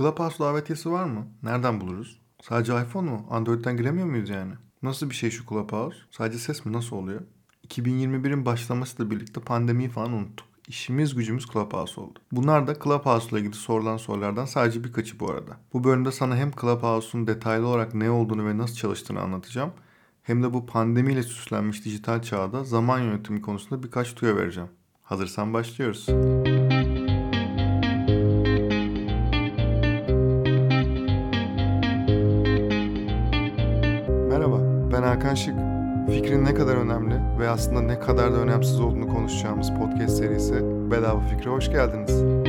Clubhouse davetiyesi var mı? Nereden buluruz? Sadece iPhone mu? Android'den giremiyor muyuz yani? Nasıl bir şey şu Clubhouse? Sadece ses mi? Nasıl oluyor? 2021'in başlamasıyla birlikte pandemiyi falan unuttuk. İşimiz gücümüz Clubhouse oldu. Bunlar da Clubhouse ile ilgili sorulan sorulardan sadece birkaçı bu arada. Bu bölümde sana hem Clubhouse'un detaylı olarak ne olduğunu ve nasıl çalıştığını anlatacağım. Hem de bu pandemiyle süslenmiş dijital çağda zaman yönetimi konusunda birkaç tüyo vereceğim. Hazırsan başlıyoruz. Merhaba, Hakan. Fikrin ne kadar önemli ve aslında ne kadar da önemsiz olduğunu konuşacağımız podcast serisi Bedava Fikre hoş geldiniz.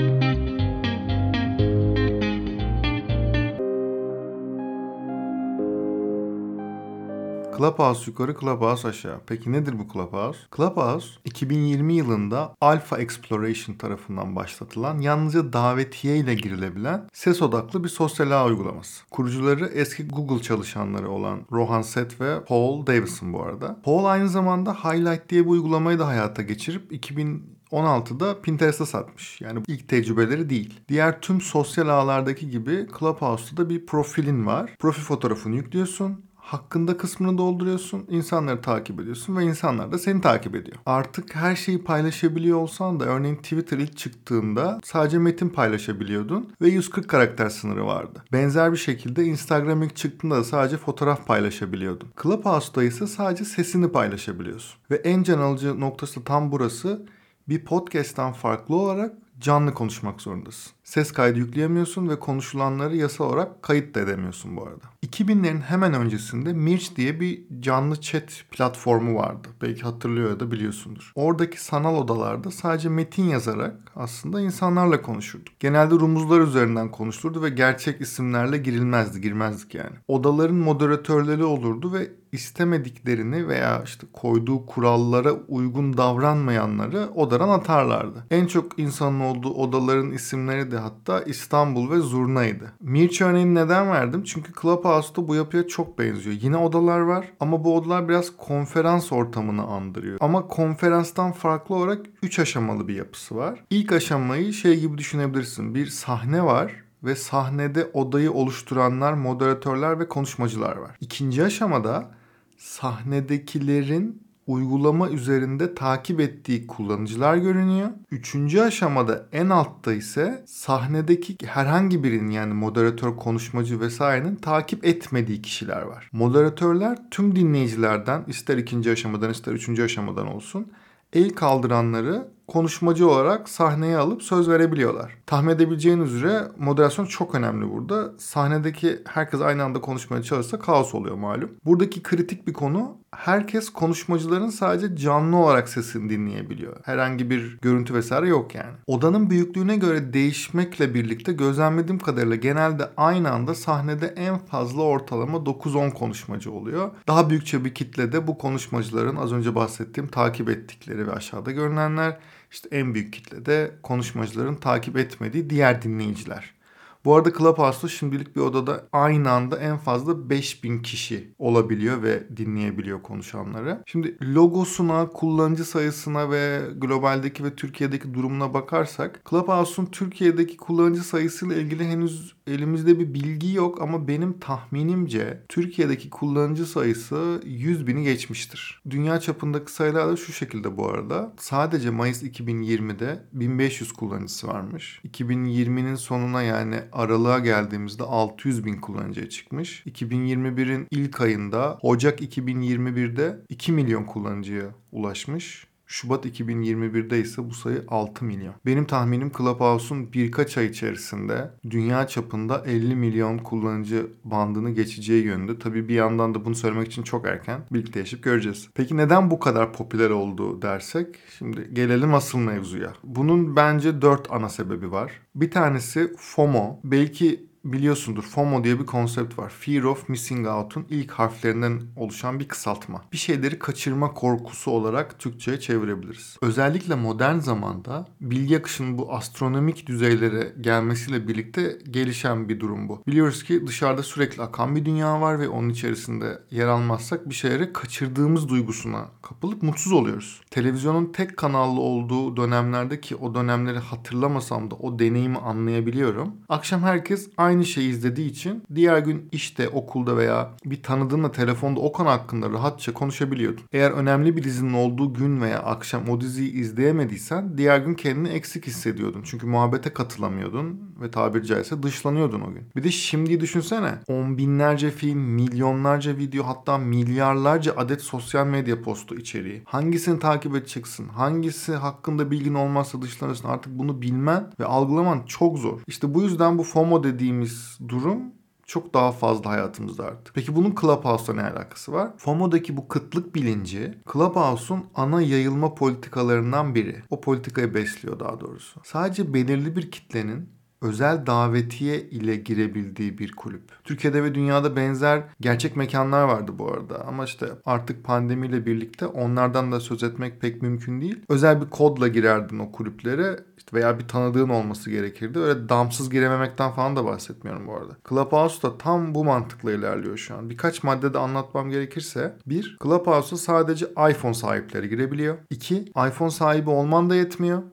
Clubhouse yukarı, Clubhouse aşağı. Peki nedir bu Clubhouse? Clubhouse 2020 yılında Alpha Exploration tarafından başlatılan yalnızca davetiye ile girilebilen ses odaklı bir sosyal ağ uygulaması. Kurucuları eski Google çalışanları olan Rohan Seth ve Paul Davison bu arada. Paul aynı zamanda Highlight diye bir uygulamayı da hayata geçirip 2000 16'da Pinterest'e satmış. Yani ilk tecrübeleri değil. Diğer tüm sosyal ağlardaki gibi Clubhouse'da da bir profilin var. Profil fotoğrafını yüklüyorsun hakkında kısmını dolduruyorsun, insanları takip ediyorsun ve insanlar da seni takip ediyor. Artık her şeyi paylaşabiliyor olsan da örneğin Twitter ilk çıktığında sadece metin paylaşabiliyordun ve 140 karakter sınırı vardı. Benzer bir şekilde Instagram ilk çıktığında da sadece fotoğraf paylaşabiliyordun. Clubhouse'da ise sadece sesini paylaşabiliyorsun. Ve en can alıcı noktası tam burası. Bir podcast'tan farklı olarak canlı konuşmak zorundasın. Ses kaydı yükleyemiyorsun ve konuşulanları yasal olarak kayıt da edemiyorsun bu arada. 2000'lerin hemen öncesinde Mirch diye bir canlı chat platformu vardı. Belki hatırlıyor ya da biliyorsundur. Oradaki sanal odalarda sadece metin yazarak aslında insanlarla konuşurduk. Genelde rumuzlar üzerinden konuşulurdu ve gerçek isimlerle girilmezdi, girmezdik yani. Odaların moderatörleri olurdu ve istemediklerini veya işte koyduğu kurallara uygun davranmayanları odadan atarlardı. En çok insanın olduğu odaların isimleri de hatta İstanbul ve Zurna'ydı. Mirç örneğini neden verdim? Çünkü Clubhouse'da bu yapıya çok benziyor. Yine odalar var ama bu odalar biraz konferans ortamını andırıyor. Ama konferanstan farklı olarak 3 aşamalı bir yapısı var. İlk aşamayı şey gibi düşünebilirsin. Bir sahne var ve sahnede odayı oluşturanlar, moderatörler ve konuşmacılar var. İkinci aşamada sahnedekilerin uygulama üzerinde takip ettiği kullanıcılar görünüyor. Üçüncü aşamada en altta ise sahnedeki herhangi birinin yani moderatör, konuşmacı vesairenin takip etmediği kişiler var. Moderatörler tüm dinleyicilerden ister ikinci aşamadan ister üçüncü aşamadan olsun el kaldıranları konuşmacı olarak sahneye alıp söz verebiliyorlar. Tahmin edebileceğin üzere moderasyon çok önemli burada. Sahnedeki herkes aynı anda konuşmaya çalışsa kaos oluyor malum. Buradaki kritik bir konu herkes konuşmacıların sadece canlı olarak sesini dinleyebiliyor. Herhangi bir görüntü vesaire yok yani. Odanın büyüklüğüne göre değişmekle birlikte gözlemlediğim kadarıyla genelde aynı anda sahnede en fazla ortalama 9-10 konuşmacı oluyor. Daha büyükçe bir kitlede bu konuşmacıların az önce bahsettiğim takip ettikleri ve aşağıda görünenler işte en büyük kitle de konuşmacıların takip etmediği diğer dinleyiciler. Bu arada Clubhouse'da şimdilik bir odada aynı anda en fazla 5000 kişi olabiliyor ve dinleyebiliyor konuşanları. Şimdi logosuna, kullanıcı sayısına ve globaldeki ve Türkiye'deki durumuna bakarsak Clubhouse'un Türkiye'deki kullanıcı sayısıyla ilgili henüz elimizde bir bilgi yok ama benim tahminimce Türkiye'deki kullanıcı sayısı 100 bini geçmiştir. Dünya çapındaki sayılar da şu şekilde bu arada. Sadece Mayıs 2020'de 1500 kullanıcısı varmış. 2020'nin sonuna yani aralığa geldiğimizde 600 bin kullanıcıya çıkmış. 2021'in ilk ayında Ocak 2021'de 2 milyon kullanıcıya ulaşmış. Şubat 2021'de ise bu sayı 6 milyon. Benim tahminim Clubhouse'un birkaç ay içerisinde dünya çapında 50 milyon kullanıcı bandını geçeceği yönünde. Tabii bir yandan da bunu söylemek için çok erken. Birlikte yaşayıp göreceğiz. Peki neden bu kadar popüler oldu dersek? Şimdi gelelim asıl mevzuya. Bunun bence 4 ana sebebi var. Bir tanesi FOMO. Belki biliyorsundur FOMO diye bir konsept var. Fear of Missing Out'un ilk harflerinden oluşan bir kısaltma. Bir şeyleri kaçırma korkusu olarak Türkçe'ye çevirebiliriz. Özellikle modern zamanda bilgi akışının bu astronomik düzeylere gelmesiyle birlikte gelişen bir durum bu. Biliyoruz ki dışarıda sürekli akan bir dünya var ve onun içerisinde yer almazsak bir şeyleri kaçırdığımız duygusuna kapılıp mutsuz oluyoruz. Televizyonun tek kanallı olduğu dönemlerde ki o dönemleri hatırlamasam da o deneyimi anlayabiliyorum. Akşam herkes aynı şeyi izlediği için diğer gün işte okulda veya bir tanıdığınla telefonda o konu hakkında rahatça konuşabiliyordun. Eğer önemli bir dizinin olduğu gün veya akşam o diziyi izleyemediysen diğer gün kendini eksik hissediyordun. Çünkü muhabbete katılamıyordun ve tabiri caizse dışlanıyordun o gün. Bir de şimdi düşünsene on binlerce film, milyonlarca video hatta milyarlarca adet sosyal medya postu içeriği. Hangisini takip edeceksin? Hangisi hakkında bilgin olmazsa dışlanırsın? Artık bunu bilmen ve algılaman çok zor. İşte bu yüzden bu FOMO dediğimiz durum çok daha fazla hayatımızda artık. Peki bunun Clubhouse'la ne alakası var? FOMO'daki bu kıtlık bilinci Clubhouse'un ana yayılma politikalarından biri. O politikayı besliyor daha doğrusu. Sadece belirli bir kitlenin özel davetiye ile girebildiği bir kulüp. Türkiye'de ve dünyada benzer gerçek mekanlar vardı bu arada ama işte artık pandemiyle birlikte onlardan da söz etmek pek mümkün değil. Özel bir kodla girerdin o kulüplere işte veya bir tanıdığın olması gerekirdi. Öyle damsız girememekten falan da bahsetmiyorum bu arada. Clubhouse da tam bu mantıkla ilerliyor şu an. Birkaç maddede anlatmam gerekirse. Bir, Clubhouse'a sadece iPhone sahipleri girebiliyor. İki, iPhone sahibi olman da yetmiyor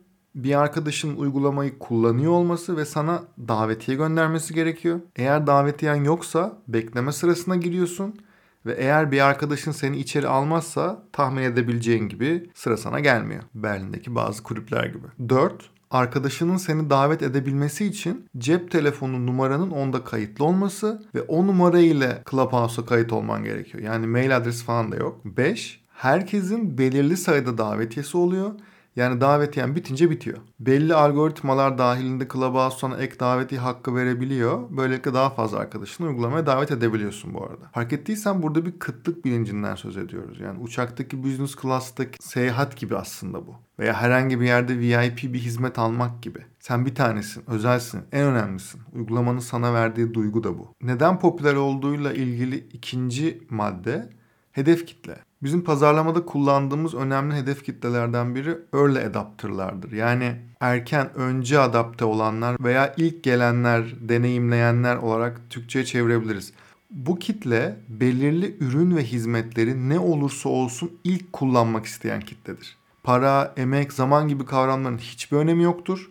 bir arkadaşın uygulamayı kullanıyor olması ve sana davetiye göndermesi gerekiyor. Eğer davetiyen yoksa bekleme sırasına giriyorsun ve eğer bir arkadaşın seni içeri almazsa tahmin edebileceğin gibi sıra sana gelmiyor. Berlin'deki bazı kulüpler gibi. 4. Arkadaşının seni davet edebilmesi için cep telefonu numaranın onda kayıtlı olması ve o numara ile Clubhouse'a kayıt olman gerekiyor. Yani mail adresi falan da yok. 5. Herkesin belirli sayıda davetiyesi oluyor yani davetiyen bitince bitiyor. Belli algoritmalar dahilinde Clubhouse sana ek daveti hakkı verebiliyor. Böylelikle daha fazla arkadaşını uygulamaya davet edebiliyorsun bu arada. Fark ettiysen burada bir kıtlık bilincinden söz ediyoruz. Yani uçaktaki business class'taki seyahat gibi aslında bu. Veya herhangi bir yerde VIP bir hizmet almak gibi. Sen bir tanesin, özelsin, en önemlisin. Uygulamanın sana verdiği duygu da bu. Neden popüler olduğuyla ilgili ikinci madde hedef kitle. Bizim pazarlamada kullandığımız önemli hedef kitlelerden biri early adapter'lardır. Yani erken, önce adapte olanlar veya ilk gelenler, deneyimleyenler olarak Türkçe'ye çevirebiliriz. Bu kitle belirli ürün ve hizmetleri ne olursa olsun ilk kullanmak isteyen kitledir. Para, emek, zaman gibi kavramların hiçbir önemi yoktur.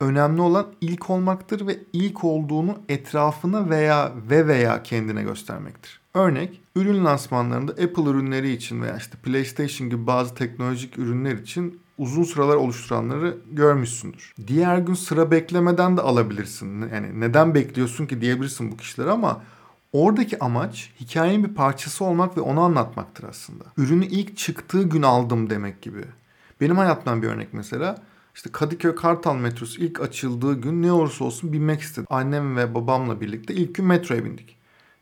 Önemli olan ilk olmaktır ve ilk olduğunu etrafına veya ve veya kendine göstermektir. Örnek, ürün lansmanlarında Apple ürünleri için veya işte PlayStation gibi bazı teknolojik ürünler için uzun sıralar oluşturanları görmüşsündür. Diğer gün sıra beklemeden de alabilirsin. Yani neden bekliyorsun ki diyebilirsin bu kişilere ama Oradaki amaç hikayenin bir parçası olmak ve onu anlatmaktır aslında. Ürünü ilk çıktığı gün aldım demek gibi. Benim hayatımdan bir örnek mesela. İşte Kadıköy Kartal metrosu ilk açıldığı gün ne olursa olsun binmek istedim. Annem ve babamla birlikte ilk gün metroya bindik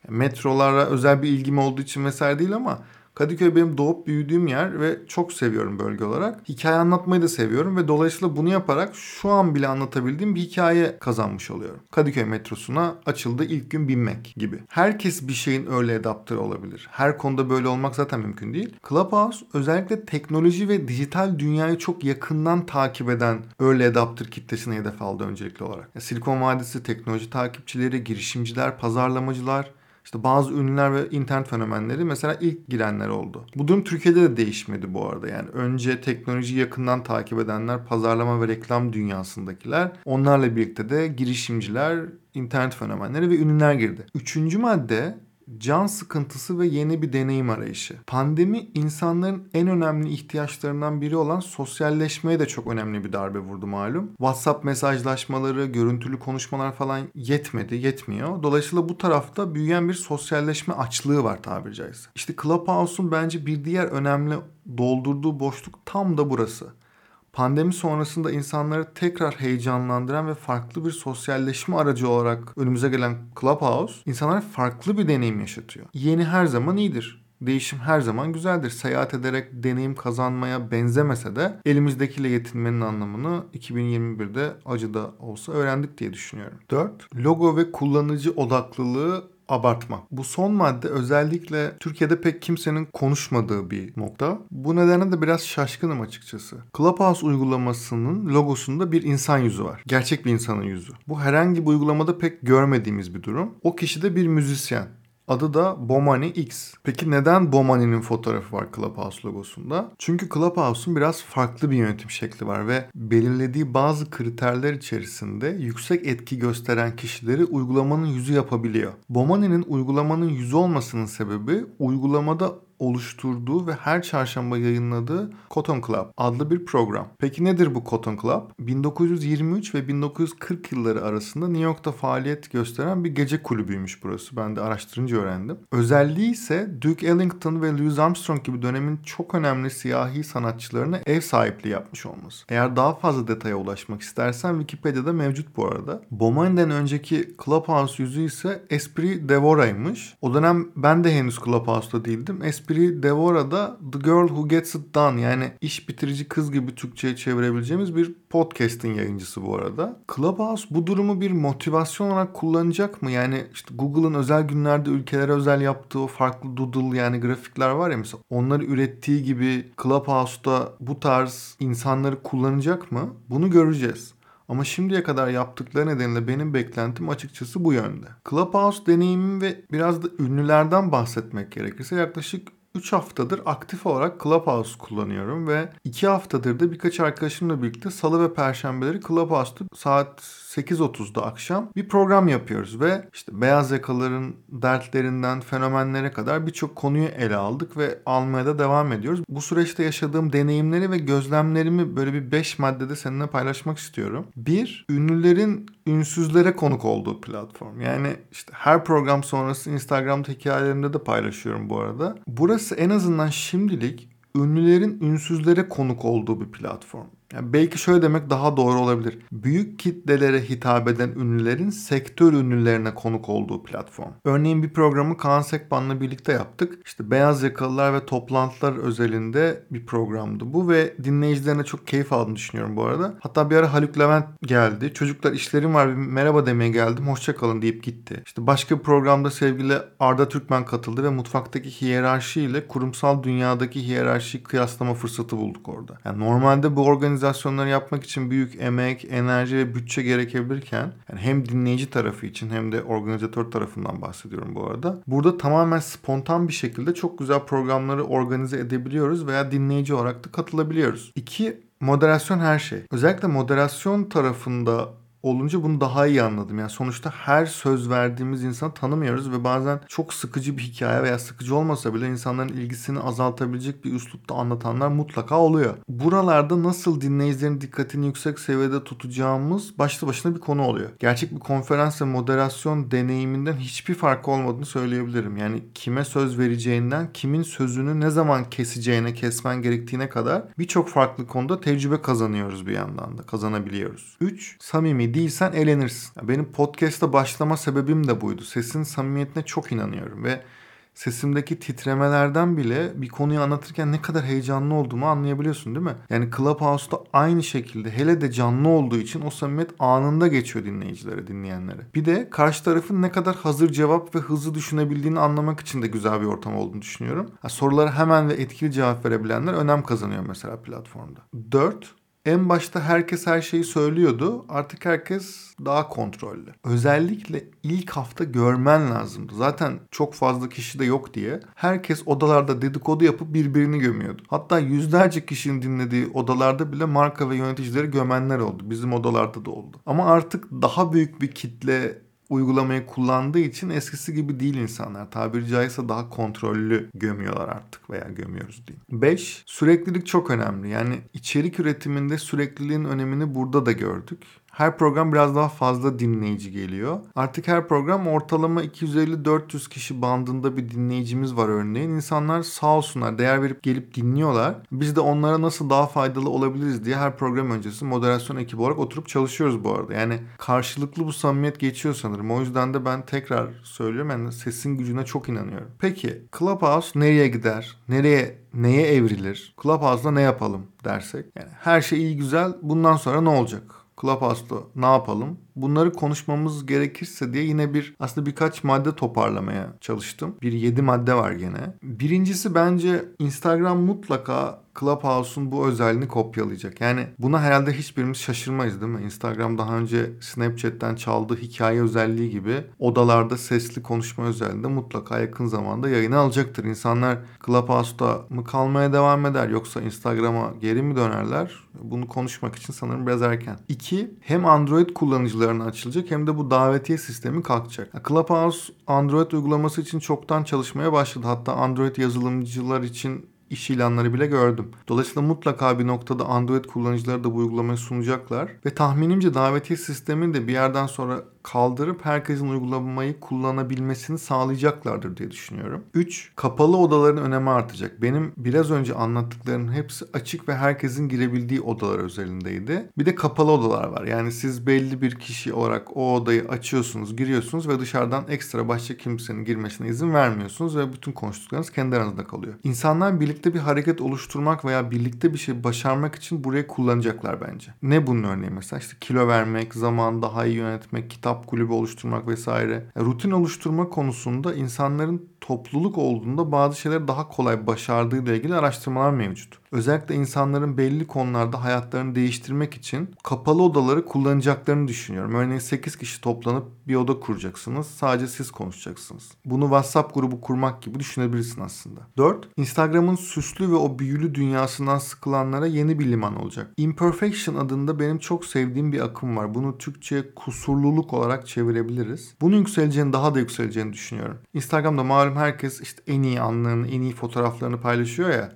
metrolara özel bir ilgim olduğu için vesaire değil ama Kadıköy benim doğup büyüdüğüm yer ve çok seviyorum bölge olarak. Hikaye anlatmayı da seviyorum ve dolayısıyla bunu yaparak şu an bile anlatabildiğim bir hikaye kazanmış oluyorum. Kadıköy metrosuna açıldı ilk gün binmek gibi. Herkes bir şeyin öyle adaptör olabilir. Her konuda böyle olmak zaten mümkün değil. Clubhouse özellikle teknoloji ve dijital dünyayı çok yakından takip eden öyle adaptör kitlesine hedef aldı öncelikli olarak. Silikon Vadisi teknoloji takipçileri, girişimciler, pazarlamacılar, işte bazı ünlüler ve internet fenomenleri mesela ilk girenler oldu. Bu durum Türkiye'de de değişmedi bu arada. Yani önce teknoloji yakından takip edenler, pazarlama ve reklam dünyasındakiler, onlarla birlikte de girişimciler, internet fenomenleri ve ünlüler girdi. Üçüncü madde can sıkıntısı ve yeni bir deneyim arayışı. Pandemi insanların en önemli ihtiyaçlarından biri olan sosyalleşmeye de çok önemli bir darbe vurdu malum. WhatsApp mesajlaşmaları, görüntülü konuşmalar falan yetmedi, yetmiyor. Dolayısıyla bu tarafta büyüyen bir sosyalleşme açlığı var tabiri caizse. İşte Clubhouse'un bence bir diğer önemli doldurduğu boşluk tam da burası pandemi sonrasında insanları tekrar heyecanlandıran ve farklı bir sosyalleşme aracı olarak önümüze gelen Clubhouse insanlara farklı bir deneyim yaşatıyor. Yeni her zaman iyidir. Değişim her zaman güzeldir. Seyahat ederek deneyim kazanmaya benzemese de elimizdekiyle yetinmenin anlamını 2021'de acıda olsa öğrendik diye düşünüyorum. 4. Logo ve kullanıcı odaklılığı abartmak. Bu son madde özellikle Türkiye'de pek kimsenin konuşmadığı bir nokta. Bu nedenle de biraz şaşkınım açıkçası. Clubhouse uygulamasının logosunda bir insan yüzü var. Gerçek bir insanın yüzü. Bu herhangi bir uygulamada pek görmediğimiz bir durum. O kişi de bir müzisyen. Adı da Bomani X. Peki neden Bomani'nin fotoğrafı var Clubhouse logosunda? Çünkü Clubhouse'un biraz farklı bir yönetim şekli var ve belirlediği bazı kriterler içerisinde yüksek etki gösteren kişileri uygulamanın yüzü yapabiliyor. Bomani'nin uygulamanın yüzü olmasının sebebi uygulamada oluşturduğu ve her çarşamba yayınladığı Cotton Club adlı bir program. Peki nedir bu Cotton Club? 1923 ve 1940 yılları arasında New York'ta faaliyet gösteren bir gece kulübüymüş burası. Ben de araştırınca öğrendim. Özelliği ise Duke Ellington ve Louis Armstrong gibi dönemin çok önemli siyahi sanatçılarına ev sahipliği yapmış olması. Eğer daha fazla detaya ulaşmak istersen Wikipedia'da mevcut bu arada. Bomani'den önceki Clubhouse yüzü ise Esprit Devora'ymış. O dönem ben de henüz Clubhouse'da değildim. Esprit Esprit Devora'da The Girl Who Gets It Done yani iş bitirici kız gibi Türkçe'ye çevirebileceğimiz bir podcast'in yayıncısı bu arada. Clubhouse bu durumu bir motivasyon olarak kullanacak mı? Yani işte Google'ın özel günlerde ülkelere özel yaptığı farklı doodle yani grafikler var ya mesela onları ürettiği gibi Clubhouse'da bu tarz insanları kullanacak mı? Bunu göreceğiz. Ama şimdiye kadar yaptıkları nedeniyle benim beklentim açıkçası bu yönde. Clubhouse deneyimim ve biraz da ünlülerden bahsetmek gerekirse yaklaşık 3 haftadır aktif olarak Clubhouse kullanıyorum ve 2 haftadır da birkaç arkadaşımla birlikte salı ve perşembeleri Clubhouse'da saat 8.30'da akşam bir program yapıyoruz ve işte beyaz yakaların dertlerinden fenomenlere kadar birçok konuyu ele aldık ve almaya da devam ediyoruz. Bu süreçte yaşadığım deneyimleri ve gözlemlerimi böyle bir 5 maddede seninle paylaşmak istiyorum. Bir, ünlülerin ünsüzlere konuk olduğu platform. Yani işte her program sonrası Instagram'da hikayelerimde de paylaşıyorum bu arada. Burası en azından şimdilik ünlülerin ünsüzlere konuk olduğu bir platform. Yani belki şöyle demek daha doğru olabilir. Büyük kitlelere hitap eden ünlülerin sektör ünlülerine konuk olduğu platform. Örneğin bir programı Kaan Sekban'la birlikte yaptık. İşte beyaz yakalılar ve toplantılar özelinde bir programdı bu ve dinleyicilerine çok keyif aldığını düşünüyorum bu arada. Hatta bir ara Haluk Levent geldi. Çocuklar işlerim var bir merhaba demeye geldim. Hoşçakalın deyip gitti. İşte başka bir programda sevgili Arda Türkmen katıldı ve mutfaktaki hiyerarşi ile kurumsal dünyadaki hiyerarşi kıyaslama fırsatı bulduk orada. Yani normalde bu organizasyon organizasyonları yapmak için büyük emek, enerji ve bütçe gerekebilirken yani hem dinleyici tarafı için hem de organizatör tarafından bahsediyorum bu arada. Burada tamamen spontan bir şekilde çok güzel programları organize edebiliyoruz veya dinleyici olarak da katılabiliyoruz. İki, moderasyon her şey. Özellikle moderasyon tarafında olunca bunu daha iyi anladım. Yani sonuçta her söz verdiğimiz insanı tanımıyoruz ve bazen çok sıkıcı bir hikaye veya sıkıcı olmasa bile insanların ilgisini azaltabilecek bir üslupta anlatanlar mutlaka oluyor. Buralarda nasıl dinleyicilerin dikkatini yüksek seviyede tutacağımız başlı başına bir konu oluyor. Gerçek bir konferans ve moderasyon deneyiminden hiçbir farkı olmadığını söyleyebilirim. Yani kime söz vereceğinden, kimin sözünü ne zaman keseceğine, kesmen gerektiğine kadar birçok farklı konuda tecrübe kazanıyoruz bir yandan da, kazanabiliyoruz. 3. Samimi değilsen elenirsin. Benim podcast'a başlama sebebim de buydu. Sesin samimiyetine çok inanıyorum ve sesimdeki titremelerden bile bir konuyu anlatırken ne kadar heyecanlı olduğumu anlayabiliyorsun değil mi? Yani Clubhouse'da aynı şekilde hele de canlı olduğu için o samimiyet anında geçiyor dinleyicilere, dinleyenlere. Bir de karşı tarafın ne kadar hazır cevap ve hızlı düşünebildiğini anlamak için de güzel bir ortam olduğunu düşünüyorum. sorulara hemen ve etkili cevap verebilenler önem kazanıyor mesela platformda. 4 en başta herkes her şeyi söylüyordu. Artık herkes daha kontrollü. Özellikle ilk hafta görmen lazımdı. Zaten çok fazla kişi de yok diye. Herkes odalarda dedikodu yapıp birbirini gömüyordu. Hatta yüzlerce kişinin dinlediği odalarda bile marka ve yöneticileri gömenler oldu. Bizim odalarda da oldu. Ama artık daha büyük bir kitle uygulamayı kullandığı için eskisi gibi değil insanlar. Tabiri caizse daha kontrollü gömüyorlar artık veya gömüyoruz diyeyim. 5. Süreklilik çok önemli. Yani içerik üretiminde sürekliliğin önemini burada da gördük Her program biraz daha fazla dinleyici geliyor. Artık her program ortalama 250-400 kişi bandında bir dinleyicimiz var örneğin. İnsanlar sağ olsunlar değer verip gelip dinliyorlar. Biz de onlara nasıl daha faydalı olabiliriz diye her program öncesi moderasyon ekibi olarak oturup çalışıyoruz bu arada. Yani karşılıklı bu samimiyet geçiyor sanırım. O yüzden de ben tekrar söylüyorum yani sesin gücüne çok inanıyorum. Peki Clubhouse nereye gider? Nereye neye evrilir? Clubhouse'da ne yapalım dersek. Yani her şey iyi güzel. Bundan sonra ne olacak? Clubhouse'da ne yapalım? Bunları konuşmamız gerekirse diye yine bir aslında birkaç madde toparlamaya çalıştım. Bir yedi madde var gene. Birincisi bence Instagram mutlaka Clubhouse'un bu özelliğini kopyalayacak. Yani buna herhalde hiçbirimiz şaşırmayız değil mi? Instagram daha önce Snapchat'ten çaldığı hikaye özelliği gibi odalarda sesli konuşma özelliğinde mutlaka yakın zamanda yayına alacaktır. İnsanlar Clubhouse'da mı kalmaya devam eder yoksa Instagram'a geri mi dönerler? Bunu konuşmak için sanırım biraz erken. İki, hem Android kullanıcılarına açılacak hem de bu davetiye sistemi kalkacak. Clubhouse Android uygulaması için çoktan çalışmaya başladı. Hatta Android yazılımcılar için iş ilanları bile gördüm. Dolayısıyla mutlaka bir noktada Android kullanıcıları da bu uygulamayı sunacaklar. Ve tahminimce davetiye sistemini de bir yerden sonra kaldırıp herkesin uygulamayı kullanabilmesini sağlayacaklardır diye düşünüyorum. 3. Kapalı odaların önemi artacak. Benim biraz önce anlattıklarımın hepsi açık ve herkesin girebildiği odalar özelindeydi. Bir de kapalı odalar var. Yani siz belli bir kişi olarak o odayı açıyorsunuz, giriyorsunuz ve dışarıdan ekstra başka kimsenin girmesine izin vermiyorsunuz ve bütün konuştuklarınız kendi aranızda kalıyor. İnsanlar birlikte bir hareket oluşturmak veya birlikte bir şey başarmak için burayı kullanacaklar bence. Ne bunun örneği mesela? İşte kilo vermek, zaman daha iyi yönetmek, kitap kitap kulübü oluşturmak vesaire. Rutin oluşturma konusunda insanların topluluk olduğunda bazı şeyleri daha kolay başardığı ile ilgili araştırmalar mevcut. Özellikle insanların belli konularda hayatlarını değiştirmek için kapalı odaları kullanacaklarını düşünüyorum. Örneğin 8 kişi toplanıp bir oda kuracaksınız. Sadece siz konuşacaksınız. Bunu WhatsApp grubu kurmak gibi düşünebilirsin aslında. 4. Instagram'ın süslü ve o büyülü dünyasından sıkılanlara yeni bir liman olacak. Imperfection adında benim çok sevdiğim bir akım var. Bunu Türkçe kusurluluk olarak çevirebiliriz. Bunun yükseleceğini daha da yükseleceğini düşünüyorum. Instagram'da malum herkes işte en iyi anlarını, en iyi fotoğraflarını paylaşıyor ya.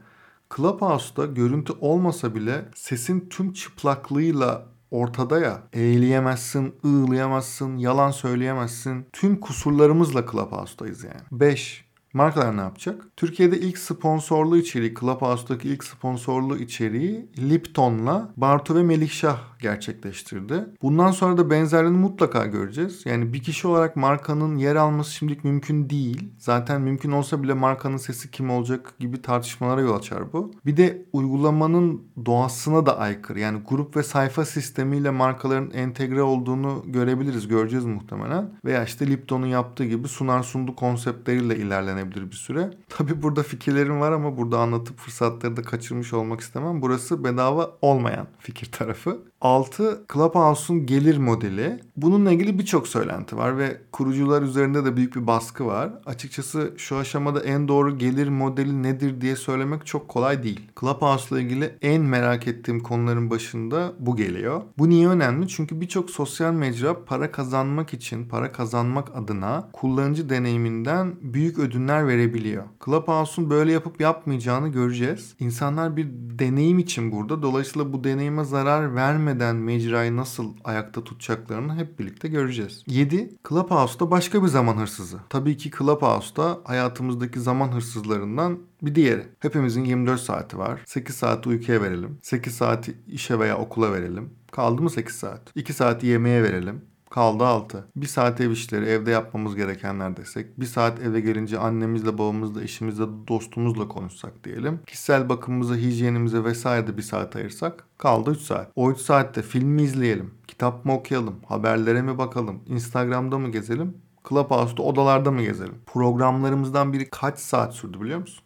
Clubhouse'da görüntü olmasa bile sesin tüm çıplaklığıyla ortada ya. Eğleyemezsin, ığlayamazsın, yalan söyleyemezsin. Tüm kusurlarımızla Clubhouse'dayız yani. 5. Markalar ne yapacak? Türkiye'de ilk sponsorlu içeriği, Clubhouse'daki ilk sponsorlu içeriği Lipton'la Bartu ve Melikşah gerçekleştirdi. Bundan sonra da benzerlerini mutlaka göreceğiz. Yani bir kişi olarak markanın yer alması şimdilik mümkün değil. Zaten mümkün olsa bile markanın sesi kim olacak gibi tartışmalara yol açar bu. Bir de uygulamanın doğasına da aykırı. Yani grup ve sayfa sistemiyle markaların entegre olduğunu görebiliriz, göreceğiz muhtemelen. Veya işte Lipton'un yaptığı gibi sunar sundu konseptleriyle ilerlenebilir bir süre. Tabi burada fikirlerim var ama burada anlatıp fırsatları da kaçırmış olmak istemem. Burası bedava olmayan fikir tarafı. 6 Clubhouse'un gelir modeli. Bununla ilgili birçok söylenti var ve kurucular üzerinde de büyük bir baskı var. Açıkçası şu aşamada en doğru gelir modeli nedir diye söylemek çok kolay değil. Clubhouse ile ilgili en merak ettiğim konuların başında bu geliyor. Bu niye önemli? Çünkü birçok sosyal mecra para kazanmak için, para kazanmak adına kullanıcı deneyiminden büyük ödünler verebiliyor. Clubhouse'un böyle yapıp yapmayacağını göreceğiz. İnsanlar bir deneyim için burada. Dolayısıyla bu deneyime zarar vermeden vermeden mecrayı nasıl ayakta tutacaklarını hep birlikte göreceğiz. 7. Clubhouse'da başka bir zaman hırsızı. Tabii ki Clubhouse'da hayatımızdaki zaman hırsızlarından bir diğeri. Hepimizin 24 saati var. 8 saati uykuya verelim. 8 saati işe veya okula verelim. Kaldı mı 8 saat? 2 saati yemeğe verelim. Kaldı 6. Bir saat ev işleri, evde yapmamız gerekenler desek. Bir saat eve gelince annemizle, babamızla, eşimizle, dostumuzla konuşsak diyelim. Kişisel bakımımıza, hijyenimize vesaire de bir saat ayırsak. Kaldı 3 saat. O 3 saatte film mi izleyelim? Kitap mı okuyalım? Haberlere mi bakalım? Instagram'da mı gezelim? Clubhouse'da odalarda mı gezelim? Programlarımızdan biri kaç saat sürdü biliyor musun?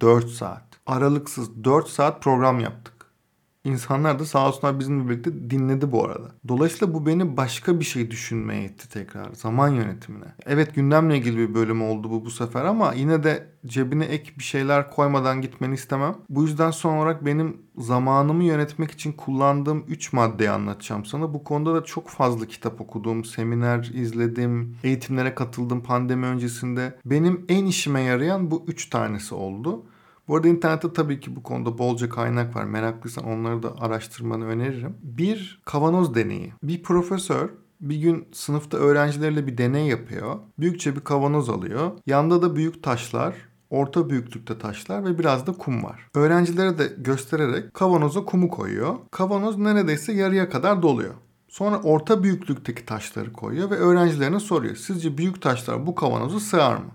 4 saat. Aralıksız 4 saat program yaptık. İnsanlar da sağ olsunlar bizimle birlikte dinledi bu arada. Dolayısıyla bu beni başka bir şey düşünmeye itti tekrar. Zaman yönetimine. Evet gündemle ilgili bir bölüm oldu bu bu sefer ama yine de cebine ek bir şeyler koymadan gitmeni istemem. Bu yüzden son olarak benim zamanımı yönetmek için kullandığım 3 maddeyi anlatacağım sana. Bu konuda da çok fazla kitap okudum, seminer izledim, eğitimlere katıldım pandemi öncesinde. Benim en işime yarayan bu 3 tanesi oldu. Bu arada internette tabii ki bu konuda bolca kaynak var. Meraklıysan onları da araştırmanı öneririm. Bir kavanoz deneyi. Bir profesör bir gün sınıfta öğrencilerle bir deney yapıyor. Büyükçe bir kavanoz alıyor. Yanda da büyük taşlar, orta büyüklükte taşlar ve biraz da kum var. Öğrencilere de göstererek kavanoza kumu koyuyor. Kavanoz neredeyse yarıya kadar doluyor. Sonra orta büyüklükteki taşları koyuyor ve öğrencilerine soruyor. Sizce büyük taşlar bu kavanozu sığar mı?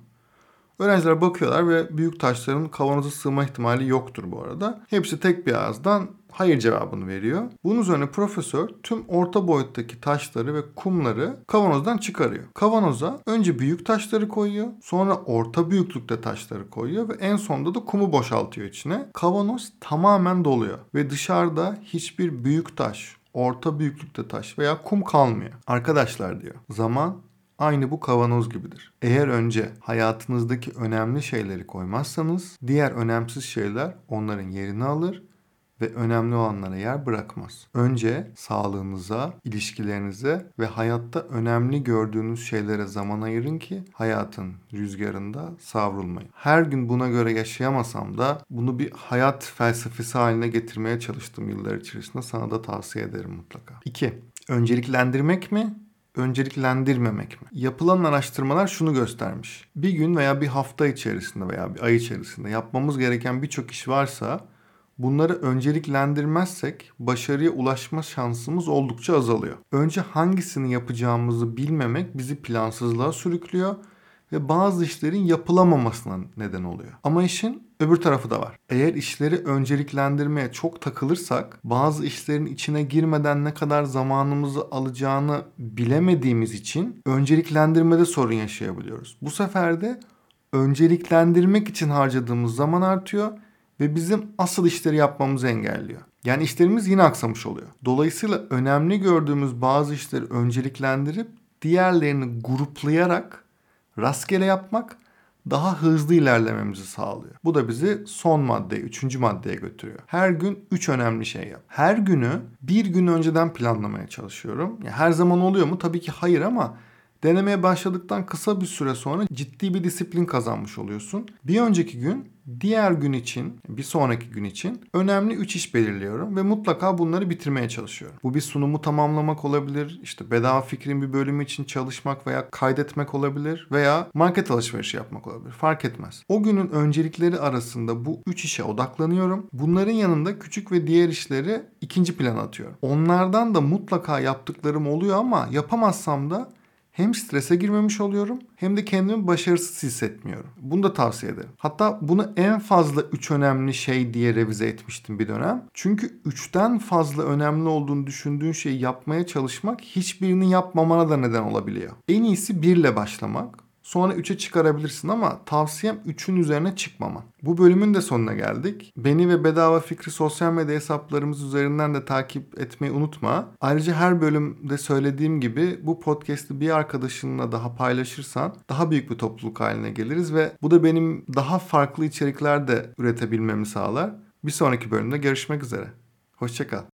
Öğrenciler bakıyorlar ve büyük taşların kavanoza sığma ihtimali yoktur bu arada. Hepsi tek bir ağızdan hayır cevabını veriyor. Bunun üzerine profesör tüm orta boyuttaki taşları ve kumları kavanozdan çıkarıyor. Kavanoza önce büyük taşları koyuyor, sonra orta büyüklükte taşları koyuyor ve en sonunda da kumu boşaltıyor içine. Kavanoz tamamen doluyor ve dışarıda hiçbir büyük taş, orta büyüklükte taş veya kum kalmıyor. Arkadaşlar diyor, zaman aynı bu kavanoz gibidir. Eğer önce hayatınızdaki önemli şeyleri koymazsanız diğer önemsiz şeyler onların yerini alır ve önemli olanlara yer bırakmaz. Önce sağlığınıza, ilişkilerinize ve hayatta önemli gördüğünüz şeylere zaman ayırın ki hayatın rüzgarında savrulmayın. Her gün buna göre yaşayamasam da bunu bir hayat felsefesi haline getirmeye çalıştım yıllar içerisinde. Sana da tavsiye ederim mutlaka. 2. Önceliklendirmek mi? Önceliklendirmemek mi? Yapılan araştırmalar şunu göstermiş. Bir gün veya bir hafta içerisinde veya bir ay içerisinde yapmamız gereken birçok iş varsa bunları önceliklendirmezsek başarıya ulaşma şansımız oldukça azalıyor. Önce hangisini yapacağımızı bilmemek bizi plansızlığa sürüklüyor ve bazı işlerin yapılamamasına neden oluyor. Ama işin öbür tarafı da var. Eğer işleri önceliklendirmeye çok takılırsak bazı işlerin içine girmeden ne kadar zamanımızı alacağını bilemediğimiz için önceliklendirmede sorun yaşayabiliyoruz. Bu sefer de önceliklendirmek için harcadığımız zaman artıyor ve bizim asıl işleri yapmamızı engelliyor. Yani işlerimiz yine aksamış oluyor. Dolayısıyla önemli gördüğümüz bazı işleri önceliklendirip diğerlerini gruplayarak rastgele yapmak daha hızlı ilerlememizi sağlıyor. Bu da bizi son maddeye, üçüncü maddeye götürüyor. Her gün üç önemli şey yap. Her günü bir gün önceden planlamaya çalışıyorum. Ya her zaman oluyor mu? Tabii ki hayır ama denemeye başladıktan kısa bir süre sonra ciddi bir disiplin kazanmış oluyorsun. Bir önceki gün diğer gün için, bir sonraki gün için önemli 3 iş belirliyorum ve mutlaka bunları bitirmeye çalışıyorum. Bu bir sunumu tamamlamak olabilir, işte bedava fikrin bir bölümü için çalışmak veya kaydetmek olabilir veya market alışverişi yapmak olabilir. Fark etmez. O günün öncelikleri arasında bu 3 işe odaklanıyorum. Bunların yanında küçük ve diğer işleri ikinci plana atıyorum. Onlardan da mutlaka yaptıklarım oluyor ama yapamazsam da hem strese girmemiş oluyorum hem de kendimi başarısız hissetmiyorum. Bunu da tavsiye ederim. Hatta bunu en fazla 3 önemli şey diye revize etmiştim bir dönem. Çünkü 3'ten fazla önemli olduğunu düşündüğün şeyi yapmaya çalışmak hiçbirini yapmamana da neden olabiliyor. En iyisi 1 ile başlamak. Sonra 3'e çıkarabilirsin ama tavsiyem 3'ün üzerine çıkmaman. Bu bölümün de sonuna geldik. Beni ve Bedava Fikri sosyal medya hesaplarımız üzerinden de takip etmeyi unutma. Ayrıca her bölümde söylediğim gibi bu podcast'i bir arkadaşınla daha paylaşırsan daha büyük bir topluluk haline geliriz ve bu da benim daha farklı içerikler de üretebilmemi sağlar. Bir sonraki bölümde görüşmek üzere. Hoşçakal.